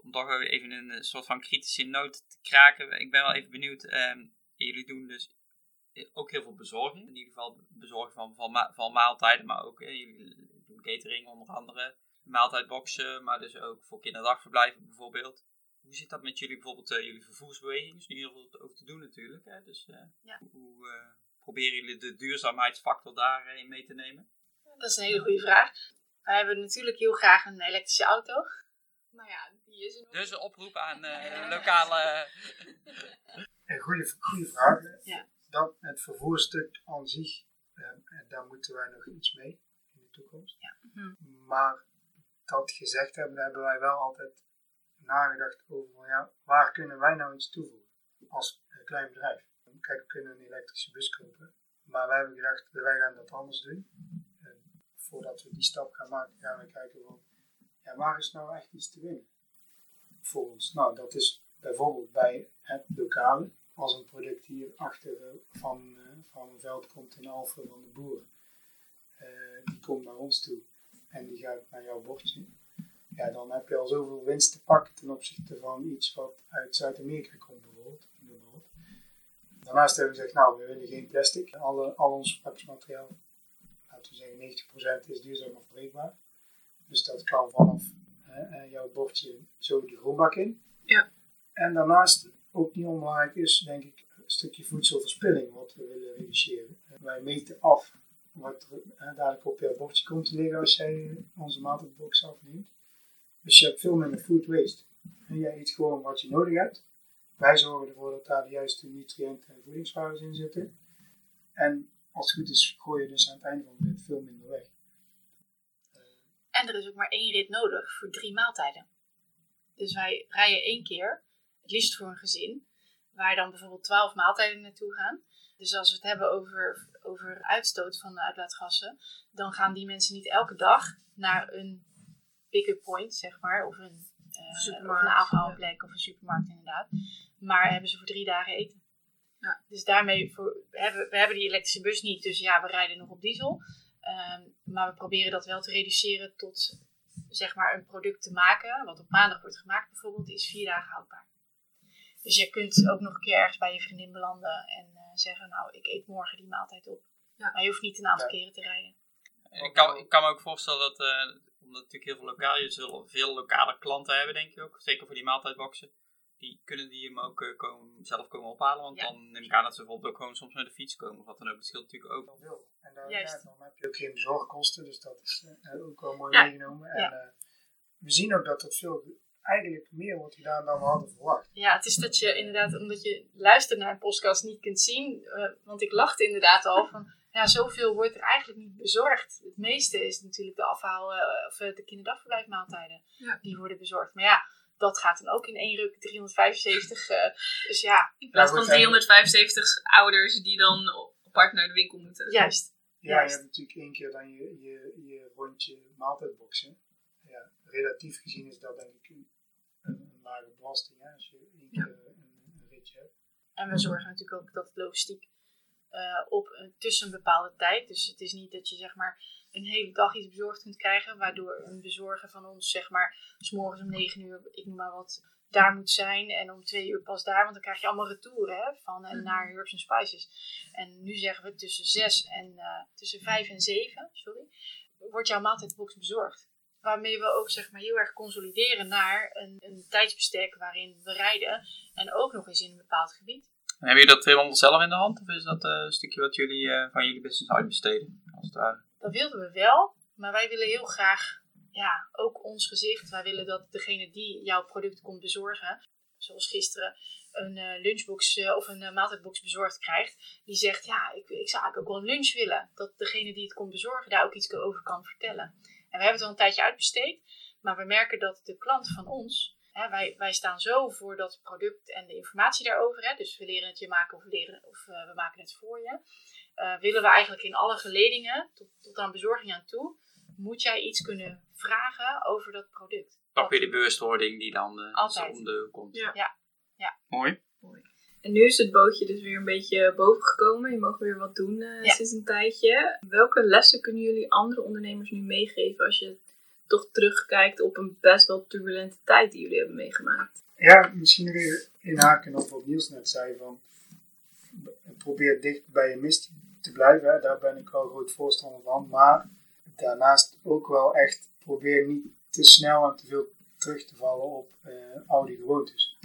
Om toch even een eh, soort van kritische noot te kraken. Ik ben wel even benieuwd. ehm, jullie doen dus ook heel veel bezorging. In ieder geval bezorgen van, van, ma- van maaltijden, maar ook eh, jullie doen catering onder andere. Maaltijdboxen, maar dus ook voor kinderdagverblijven bijvoorbeeld. Hoe zit dat met jullie bijvoorbeeld, eh, jullie vervoersbeweging? is nu heel veel over te doen natuurlijk. Hè? Dus
Ja.
hoe, proberen jullie de duurzaamheidsfactor daarin mee te nemen?
Dat is een hele goede vraag. Wij hebben natuurlijk heel graag een elektrische auto. Maar ja, die is er nog
Dus een oproep aan eh, lokale...
Een goede, goede vraag.
Ja.
Dat, het vervoerstuk aan zich, eh, daar moeten wij nog iets mee in de toekomst.
Mhm.
Maar dat gezegd hebben, hebben wij wel altijd nagedacht over van, ja, waar kunnen wij nou iets toevoegen als eh, klein bedrijf. Kijk, we kunnen een elektrische bus kopen, maar wij hebben gedacht, wij gaan dat anders doen. En voordat we die stap gaan maken, gaan we kijken van, ja, waar is nou echt iets te winnen voor ons? Nou, dat is bijvoorbeeld bij het lokale, als een product hier achter eh, van, eh, van een veld komt in Alphen van de boer, eh, die komt naar ons toe en die gaat naar jouw bordje. Ja, dan heb je al zoveel winst te pakken ten opzichte van iets wat uit Zuid-Amerika komt bijvoorbeeld. Daarnaast hebben we gezegd, nou, we willen geen plastic. Alle, al ons verpakkingsmateriaal, laten we zeggen 90% is duurzaam afbreekbaar. Dus dat kan vanaf jouw bordje zo de grondbak in.
Ja.
En daarnaast, ook niet onbelangrijk is, denk ik, een stukje voedselverspilling wat we willen reduceren. Wij meten af wat er eh, dadelijk op jouw bordje komt te liggen als jij onze maaltijdbox afneemt. Dus je hebt veel minder food waste. En jij eet gewoon wat je nodig hebt. Wij zorgen ervoor dat daar de juiste nutriënten en voedingswaarden in zitten. En als het goed is, gooi je dus aan het einde van de rit veel minder weg.
En er is ook maar één rit nodig voor drie maaltijden. Dus wij rijden één keer, het liefst voor een gezin, waar dan bijvoorbeeld twaalf maaltijden naartoe gaan. Dus als we het hebben over, over uitstoot van de uitlaatgassen, dan gaan die mensen niet elke dag naar een pick-up point, zeg maar, of een, eh, of een afhaalplek of een supermarkt inderdaad. Maar hebben ze voor drie dagen eten.
Ja.
Dus daarmee, voor, we, hebben, we hebben die elektrische bus niet, dus ja, we rijden nog op diesel. Ehm, maar we proberen dat wel te reduceren tot zeg maar een product te maken, wat op maandag wordt gemaakt bijvoorbeeld, is vier dagen houdbaar. Dus je kunt ook nog een keer ergens bij je vriendin belanden en eh, zeggen, nou, ik eet morgen die maaltijd op.
Ja.
Maar je hoeft niet een aantal
Ja.
keren te rijden.
Ik kan, ik kan me ook voorstellen dat, eh, omdat natuurlijk heel veel lokale, je zult veel lokale klanten hebben, denk ik ook. Zeker voor die maaltijdboxen. Die kunnen die hem ook eh, komen, zelf komen ophalen. Want
Ja.
dan neem ik aan dat ze bijvoorbeeld ook gewoon soms met de fiets komen. Of wat dan ook. Dat scheelt natuurlijk ook.
En ja, dan heb je ook geen bezorgkosten, dus dat is eh, ook wel mooi
Ja.
meegenomen. En eh, we zien ook dat het veel, eigenlijk meer wordt gedaan dan we hadden verwacht.
Ja, het is dat je inderdaad, omdat je luistert naar een podcast, niet kunt zien. eh, want ik lachte inderdaad al van, ja, zoveel wordt er eigenlijk niet bezorgd. Het meeste is natuurlijk de afhaal, eh, of eh, de kinderdagverblijfmaaltijden.
Ja.
Die worden bezorgd. Maar ja, dat gaat dan ook in één ruk 375. eh, dus ja,
In plaats van
goed, en-
375 ouders die dan apart naar de winkel moeten.
juist.
Ja, je hebt natuurlijk één keer dan je, je, je rondje maaltijdboxen. Ja, relatief gezien is dat denk ik een, lage belasting hè, als je één keer een, een ritje hebt.
En we zorgen natuurlijk ook dat het logistiek eh, op een, tussen een bepaalde tijd. Dus het is niet dat je zeg maar een hele dag iets bezorgd kunt krijgen, waardoor een bezorger van ons zeg maar s morgens om 9 uur, ik noem maar wat, daar moet zijn en om 2 uur pas daar, want dan krijg je allemaal retouren hè, van en naar Herbs and Spices. En nu zeggen we tussen 6 en eh, tussen 5 en 7, sorry, wordt jouw maaltijdbox bezorgd. Waarmee we ook zeg maar heel erg consolideren naar een, een tijdsbestek waarin we rijden en ook nog eens in een bepaald gebied.
En hebben jullie dat helemaal zelf in de hand? Of is dat eh, een stukje wat jullie eh, van jullie business uitbesteden? Als het ware?
Dat wilden we wel, maar wij willen heel graag, ja, ook ons gezicht. Wij willen dat degene die jouw product komt bezorgen, zoals gisteren een eh, lunchbox eh, of een eh, maaltijdbox bezorgd krijgt, die zegt, ja, ik, ik zou eigenlijk ook wel een lunch willen. Dat degene die het komt bezorgen daar ook iets over kan vertellen. En we hebben het al een tijdje uitbesteed, maar we merken dat de klant van ons, hè, wij, wij staan zo voor dat product en de informatie daarover, hè, dus we leren het je maken of, we leren, of eh, we maken het voor je eh, willen we eigenlijk in alle geledingen, tot, tot aan bezorging aan toe, moet jij iets kunnen vragen over dat product.
Toch weer die bewustwording die dan eh,
Altijd.
om de komt.
Ja.
Ja. Ja.
Mooi.
En nu is het bootje dus weer een beetje boven gekomen. Je mag weer wat doen eh,
Ja.
sinds een tijdje. Welke lessen kunnen jullie andere ondernemers nu meegeven als je toch terugkijkt op een best wel turbulente tijd die jullie hebben meegemaakt?
Ja, misschien even inhaken op wat Niels net zei van probeer dicht bij je missie te blijven. Daar ben ik wel groot voorstander van. Maar daarnaast ook wel echt probeer niet te snel en te veel terug te vallen op eh, oude gewoontes.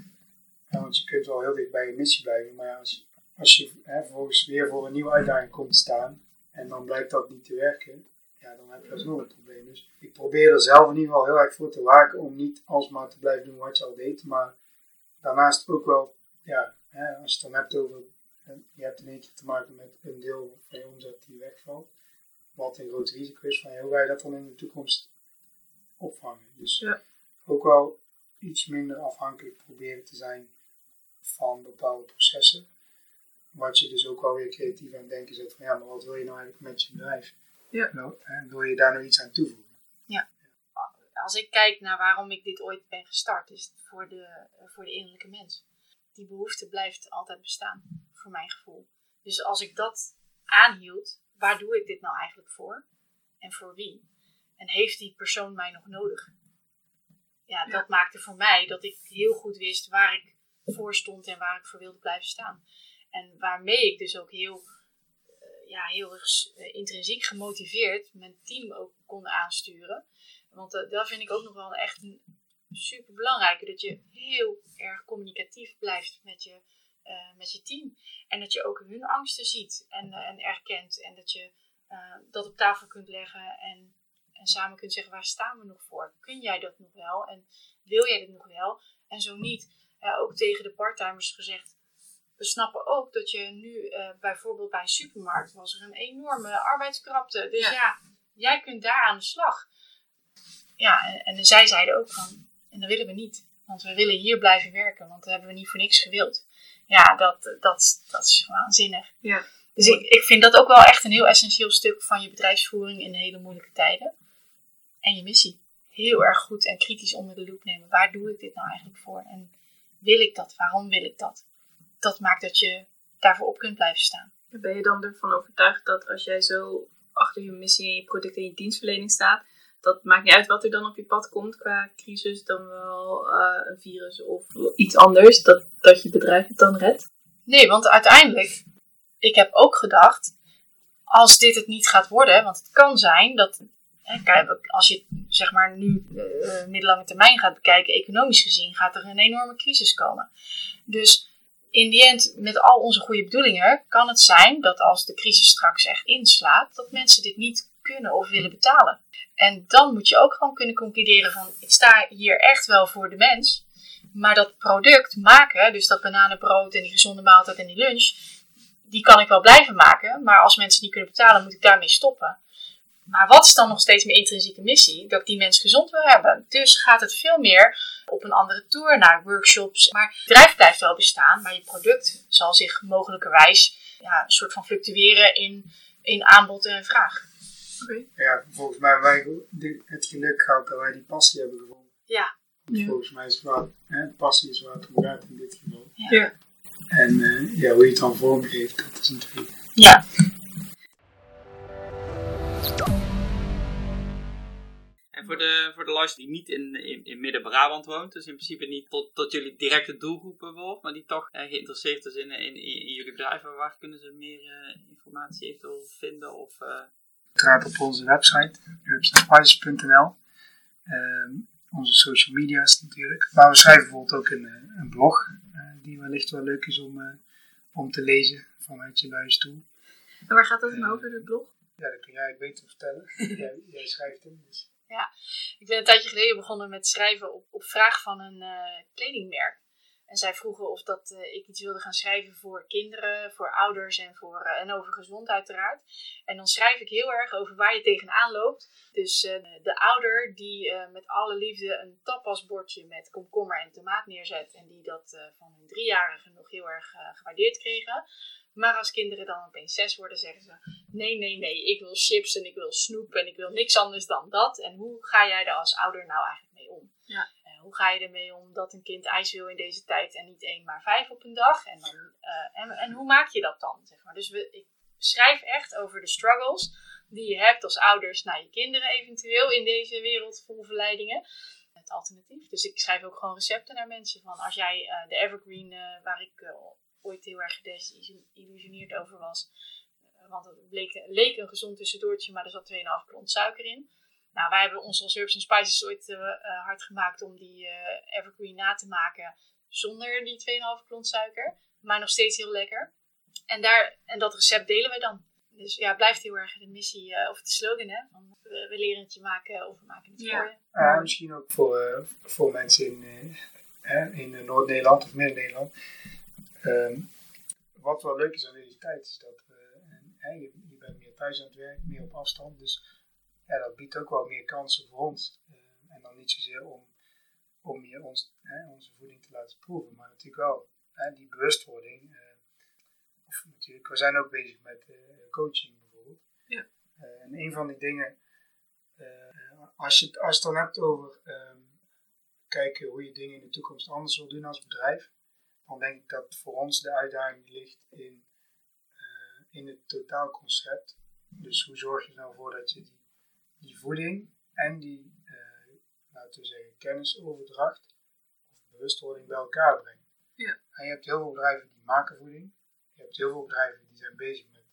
Ja, want je kunt wel heel dicht bij je missie blijven, maar als, je- als je hè, vervolgens weer voor een nieuwe uitdaging komt te staan en dan blijkt dat niet te werken, ja, dan heb je alsnog een probleem. Dus ik probeer er zelf in ieder geval heel erg voor te waken om niet alsmaar te blijven doen wat je al deed. Maar daarnaast ook wel, ja, hè, als je het dan hebt over, je hebt in één keer te maken met een deel van je omzet die wegvalt. Wat een groot risico is van hoe ga je dat dan in de toekomst opvangen. Dus
Ja.
ook wel iets minder afhankelijk proberen te zijn van bepaalde processen. Wat je dus ook wel weer creatief aan het denken zet van ja, maar wat wil je nou eigenlijk met je bedrijf?
Ja.
Wil, hè, wil je daar nog iets aan toevoegen?
Als ik kijk naar waarom ik dit ooit ben gestart, is het voor de, voor de innerlijke mens. Die behoefte blijft altijd bestaan, voor mijn gevoel. Dus als ik dat aanhield, waar doe ik dit nou eigenlijk voor? En voor wie? En heeft die persoon mij nog nodig? Ja, dat maakte voor mij dat ik heel goed wist waar ik voor stond en waar ik voor wilde blijven staan. En waarmee ik dus ook heel, ja, heel erg eh, intrinsiek gemotiveerd mijn team ook kon aansturen. Want eh, dat vind ik ook nog wel echt een super belangrijke. Dat je heel erg communicatief blijft met je, eh, met je team. En dat je ook hun angsten ziet en, en erkent. En dat je dat op tafel kunt leggen en, en samen kunt zeggen waar staan we nog voor? Kun jij dat nog wel? En wil jij dit nog wel? En zo niet, ook tegen de parttimers gezegd. We snappen ook dat je nu eh, bijvoorbeeld bij een supermarkt was er een enorme arbeidskrapte. Dus
Ja.
ja, jij kunt daar aan de slag. Ja, en, en zij zeiden ook van, en dat willen we niet. Want we willen hier blijven werken, want dat hebben we niet voor niks gewild. Ja, dat, dat, dat is waanzinnig.
Ja.
Dus ik, ik vind dat ook wel echt een heel essentieel stuk van je bedrijfsvoering in hele moeilijke tijden. En je missie. Heel erg goed en kritisch onder de loep nemen. Waar doe ik dit nou eigenlijk voor? En wil ik dat? Waarom wil ik dat? Dat maakt dat je daarvoor op kunt blijven staan.
Ben je dan ervan overtuigd dat als jij zo achter je missie en je product en je dienstverlening staat, dat maakt niet uit wat er dan op je pad komt qua crisis, dan wel eh, een virus of iets anders, dat, dat je bedrijf het dan redt?
Nee, want uiteindelijk, ik heb ook gedacht, als dit het niet gaat worden, want het kan zijn dat, kijk, als je zeg maar nu eh, middellange termijn gaat bekijken, economisch gezien, gaat er een enorme crisis komen. Dus in die end, met al onze goede bedoelingen, kan het zijn dat als de crisis straks echt inslaat, dat mensen dit niet kunnen of willen betalen. En dan moet je ook gewoon kunnen concluderen van, ik sta hier echt wel voor de mens, maar dat product maken, dus dat bananenbrood en die gezonde maaltijd en die lunch, die kan ik wel blijven maken. Maar als mensen niet kunnen betalen, moet ik daarmee stoppen. Maar wat is dan nog steeds mijn intrinsieke missie? Dat ik die mensen gezond wil hebben. Dus gaat het veel meer op een andere tour naar workshops. Maar het bedrijf blijft wel bestaan, maar je product zal zich mogelijkerwijs ja, een soort van fluctueren in, in aanbod en vraag.
Ja, volgens mij hebben wij het geluk gehad dat wij die passie hebben gevonden.
Ja.
Ja.
Volgens mij is het waar, hè, passie is waar het om gaat in dit geval.
Ja.
En eh, ja, hoe je het dan vormgeeft, dat is natuurlijk
Ja,
En voor de, voor de luisteraar die niet in, in, in Midden-Brabant woont, dus in principe niet tot, tot jullie directe doelgroepen behoort, maar die toch eh, geïnteresseerd is in, in, in, in jullie bedrijf, waar kunnen ze meer eh, informatie eventueel vinden? Of, eh,
uiteraard op onze website, herbsandspices.nl. Ehm, onze social media's natuurlijk. Maar we schrijven bijvoorbeeld ook een, een blog, eh, die wellicht wel leuk is om, eh, om te lezen vanuit je luie stoel.
En waar gaat dat dan over, de blog?
Ja, dat kun jij eigenlijk beter vertellen. jij, jij schrijft hem. Dus.
Ik ben een tijdje geleden begonnen met schrijven op, op vraag van een eh, kledingmerk. En zij vroegen of dat, eh, ik iets wilde gaan schrijven voor kinderen, voor ouders en, voor, eh, en over gezond uiteraard. En dan schrijf ik heel erg over waar je tegenaan loopt. Dus de ouder die met alle liefde een tapasbordje met komkommer en tomaat neerzet. En die dat van hun driejarigen nog heel erg gewaardeerd kregen. Maar als kinderen dan opeens zes worden, zeggen ze: Nee, nee, nee, ik wil chips en ik wil snoep en ik wil niks anders dan dat. En hoe ga jij daar als ouder nou eigenlijk mee om?
Ja.
Eh, hoe ga je ermee om dat een kind ijs wil in deze tijd en niet één, maar vijf op een dag? En, dan, eh, en, en hoe maak je dat dan? Zeg maar. Dus we, ik schrijf echt over de struggles die je hebt als ouders naar je kinderen eventueel in deze wereld vol verleidingen. Het alternatief. Dus ik schrijf ook gewoon recepten naar mensen. Van als jij eh, de Evergreen, waar ik eh, ooit heel erg gedesillusioneerd over was. eh, want het bleek, leek een gezond tussendoortje, maar er zat 2,5 klont suiker in. Nou, wij hebben ons als Herbs Spices ooit eh, eh, hard gemaakt om die eh, Evergreen na te maken zonder die 2,5 klont suiker. Maar nog steeds heel lekker. En, daar, en dat recept delen wij dan. Dus ja, blijft heel erg de missie eh, of de slogan hè. Van, we, we leren het je maken of we maken het
Ja.
voor je.
Ja, misschien ook voor, voor mensen in, eh, in Noord-Nederland of Midden-Nederland. Ehm, wat wel leuk is aan deze tijd is dat we, en, hè, je, je bent meer thuis aan het werk, meer op afstand. Dus ja, dat biedt ook wel meer kansen voor ons. Eh, en dan niet zozeer om, om je ons, hè, onze voeding te laten proeven, maar natuurlijk wel hè, die bewustwording. eh, of natuurlijk, we zijn ook bezig met eh, coaching bijvoorbeeld.
Ja.
Eh, en een van die dingen, eh, als, je, het- als je het dan hebt over ehm, kijken hoe je dingen in de toekomst anders wil doen als bedrijf, dan denk ik dat voor ons de uitdaging ligt in, eh, in het totaalconcept. Dus hoe zorg je er nou voor dat je die, die voeding en die, eh, laten we zeggen, kennisoverdracht of bewustwording bij elkaar brengt.
Ja.
En je hebt heel veel bedrijven die maken voeding. Je hebt heel veel bedrijven die zijn bezig met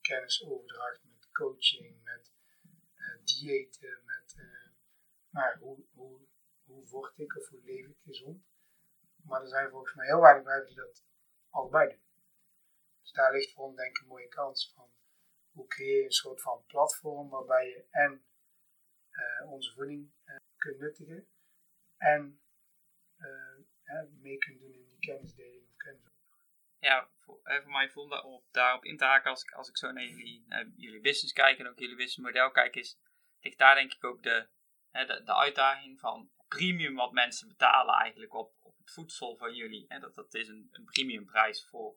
kennisoverdracht, met coaching, met eh, diëten, met nou, hoe, hoe, hoe word ik of hoe leef ik gezond. Maar er zijn volgens mij heel weinig bedrijven die dat allebei doen. Dus daar ligt voor denk ik een mooie kans van hoe creëer je een soort van platform waarbij je en eh, onze voeding eh, kunt nuttigen en eh, mee kunt doen in die kennisdeling of kennis.
ja, voor, mij voelde om daarop in te haken als ik, als ik zo naar jullie, naar jullie business kijk en ook jullie businessmodel kijk, is, ligt daar denk ik ook de, de, de uitdaging van premium wat mensen betalen eigenlijk op, op het voedsel van jullie. Hè, dat, dat is een, een premiumprijs voor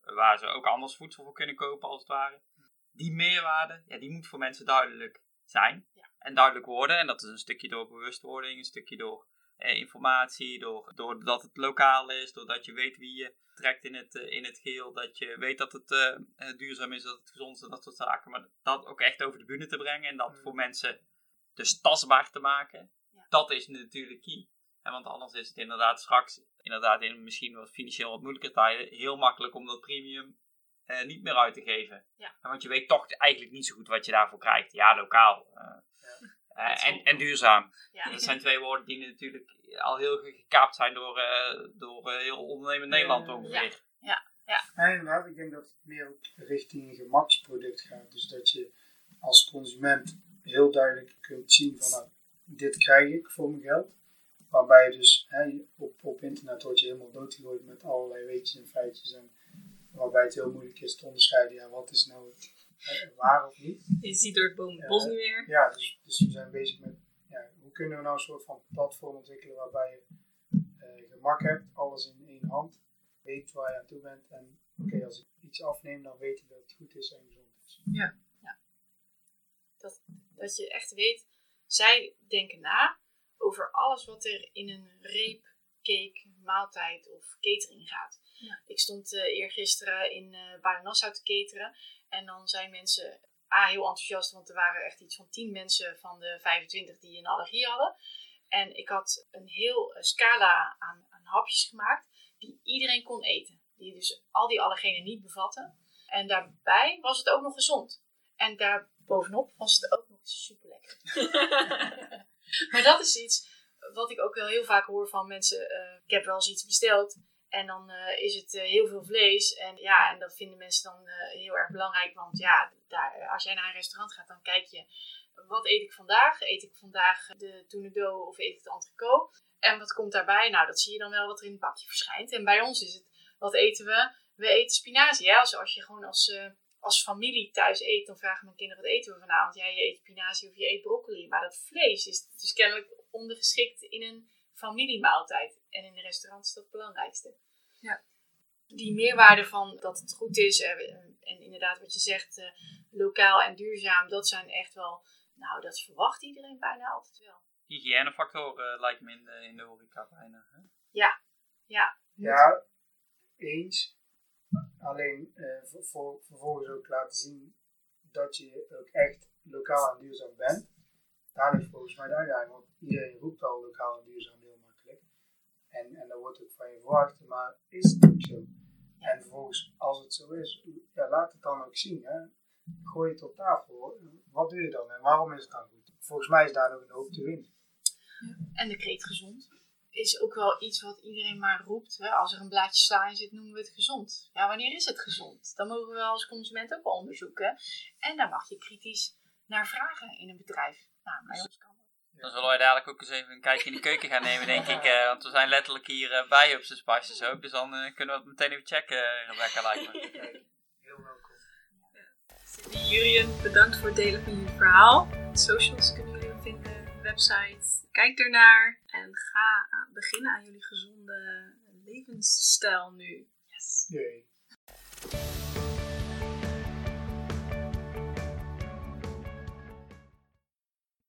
waar ze ook anders voedsel voor kunnen kopen als het ware. Die meerwaarde, ja, die moet voor mensen duidelijk zijn
Ja.
en duidelijk worden. En dat is een stukje door bewustwording, een stukje door eh, informatie, door, doordat het lokaal is, doordat je weet wie je trekt in het, eh, in het geheel, dat je weet dat het eh, duurzaam is, dat het gezond is en dat soort zaken. Maar dat ook echt over de bühne te brengen en dat
Mm.
voor mensen dus tastbaar te maken. Dat is natuurlijk key. En want anders is het inderdaad straks, inderdaad in misschien wat financieel wat moeilijke tijden, heel makkelijk om dat premium eh, niet meer uit te geven.
Ja.
Want je weet toch eigenlijk niet zo goed wat je daarvoor krijgt. Ja, lokaal. eh, eh,
Dat is
en, en duurzaam.
Ja.
Dat zijn twee woorden die natuurlijk al heel gekaapt zijn door, eh, door eh, heel ondernemend Nederland
Ja.
ongeveer.
En inderdaad, ik denk dat het meer richting een gemaksproduct gaat. Dus dat je als consument heel duidelijk kunt zien van nou, dit krijg ik voor mijn geld. Waarbij je dus hè, op, op internet word je helemaal doodgegooid met allerlei weetjes en feitjes. En waarbij het heel moeilijk is te onderscheiden, ja, wat is nou het, eh, waar of niet.
Je ziet door het boom het
Ja.
bos niet meer.
Ja, dus, dus we zijn bezig met ja, hoe kunnen we nou een soort van platform ontwikkelen waarbij je eh, gemak hebt, alles in één hand, weet waar je aan toe bent en oké, als ik iets afneem, dan weet ik dat het goed is en gezond is.
Dat je echt weet, zij denken na over alles wat er in een reep, cake, maaltijd of catering gaat.
Ja.
Ik stond eh eergisteren in eh Baden-Nassau te cateren en dan zijn mensen A, heel enthousiast, want er waren echt iets van 10 mensen van de 25 die een allergie hadden. En ik had een heel eh, scala aan, aan hapjes gemaakt die iedereen kon eten. Die dus al die allergenen niet bevatten. En daarbij was het ook nog gezond. En daarbovenop was het ook nog super lekker. maar dat is iets wat ik ook wel heel vaak hoor van mensen. eh, ik heb wel eens iets besteld en dan eh, is het eh, heel veel vlees. En ja, en dat vinden mensen dan heel erg belangrijk. Want ja, daar, als jij naar een restaurant gaat, dan kijk je. Wat eet ik vandaag? Eet ik vandaag de tournedo of eet ik de entrecote? En wat komt daarbij? Nou, dat zie je dan wel wat er in het bakje verschijnt. En bij ons is het, wat eten we? We eten spinazie. Hè? Als, als je gewoon als, als familie thuis eet, dan vragen mijn kinderen wat eten we vanavond? Ja, je eet spinazie of je eet broccoli. Maar dat vlees is dus kennelijk ondergeschikt in een familiemaaltijd. En in een restaurant is dat het belangrijkste.
Ja.
Die meerwaarde van dat het goed is eh, en inderdaad wat je zegt, eh, lokaal en duurzaam, dat zijn echt wel, nou dat verwacht iedereen bijna altijd wel.
Hygiënefactoren eh, lijkt me in de, in de horeca bijna. Hè?
Ja,
Ja, eens. Alleen eh, voor, vervolgens ook laten zien dat je ook echt lokaal en duurzaam bent. Daar ligt volgens mij de uitdaging, want iedereen roept al lokaal en duurzaam heel makkelijk. En, en dat wordt ook van je verwacht, maar is het ook zo? En vervolgens, als het zo is, ja, laat het dan ook zien. Hè? Gooi het op tafel. Wat doe je dan en waarom is het dan goed? Volgens mij is daar nog een hoop te winnen.
en de kreet gezond is ook wel iets wat iedereen maar roept. Hè? Als er een blaadje sla in zit, noemen we het gezond. Ja, wanneer is het gezond? Dan mogen we als consument ook wel onderzoeken. En daar mag je kritisch naar vragen in een bedrijf. Nou, bij ons kan dat.
Dan zullen wij dadelijk ook eens even een kijkje in de keuken gaan nemen, denk ik. eh, want we zijn letterlijk hier eh, bij Hubs and Spices ook. Dus dan eh, kunnen we het meteen even checken, Rebecca, lijkt me.
Heel welkom.
Jurien, bedankt voor het delen van je verhaal. Socials kunnen jullie vinden, website. Kijk ernaar en ga beginnen aan jullie gezonde levensstijl nu. Yes.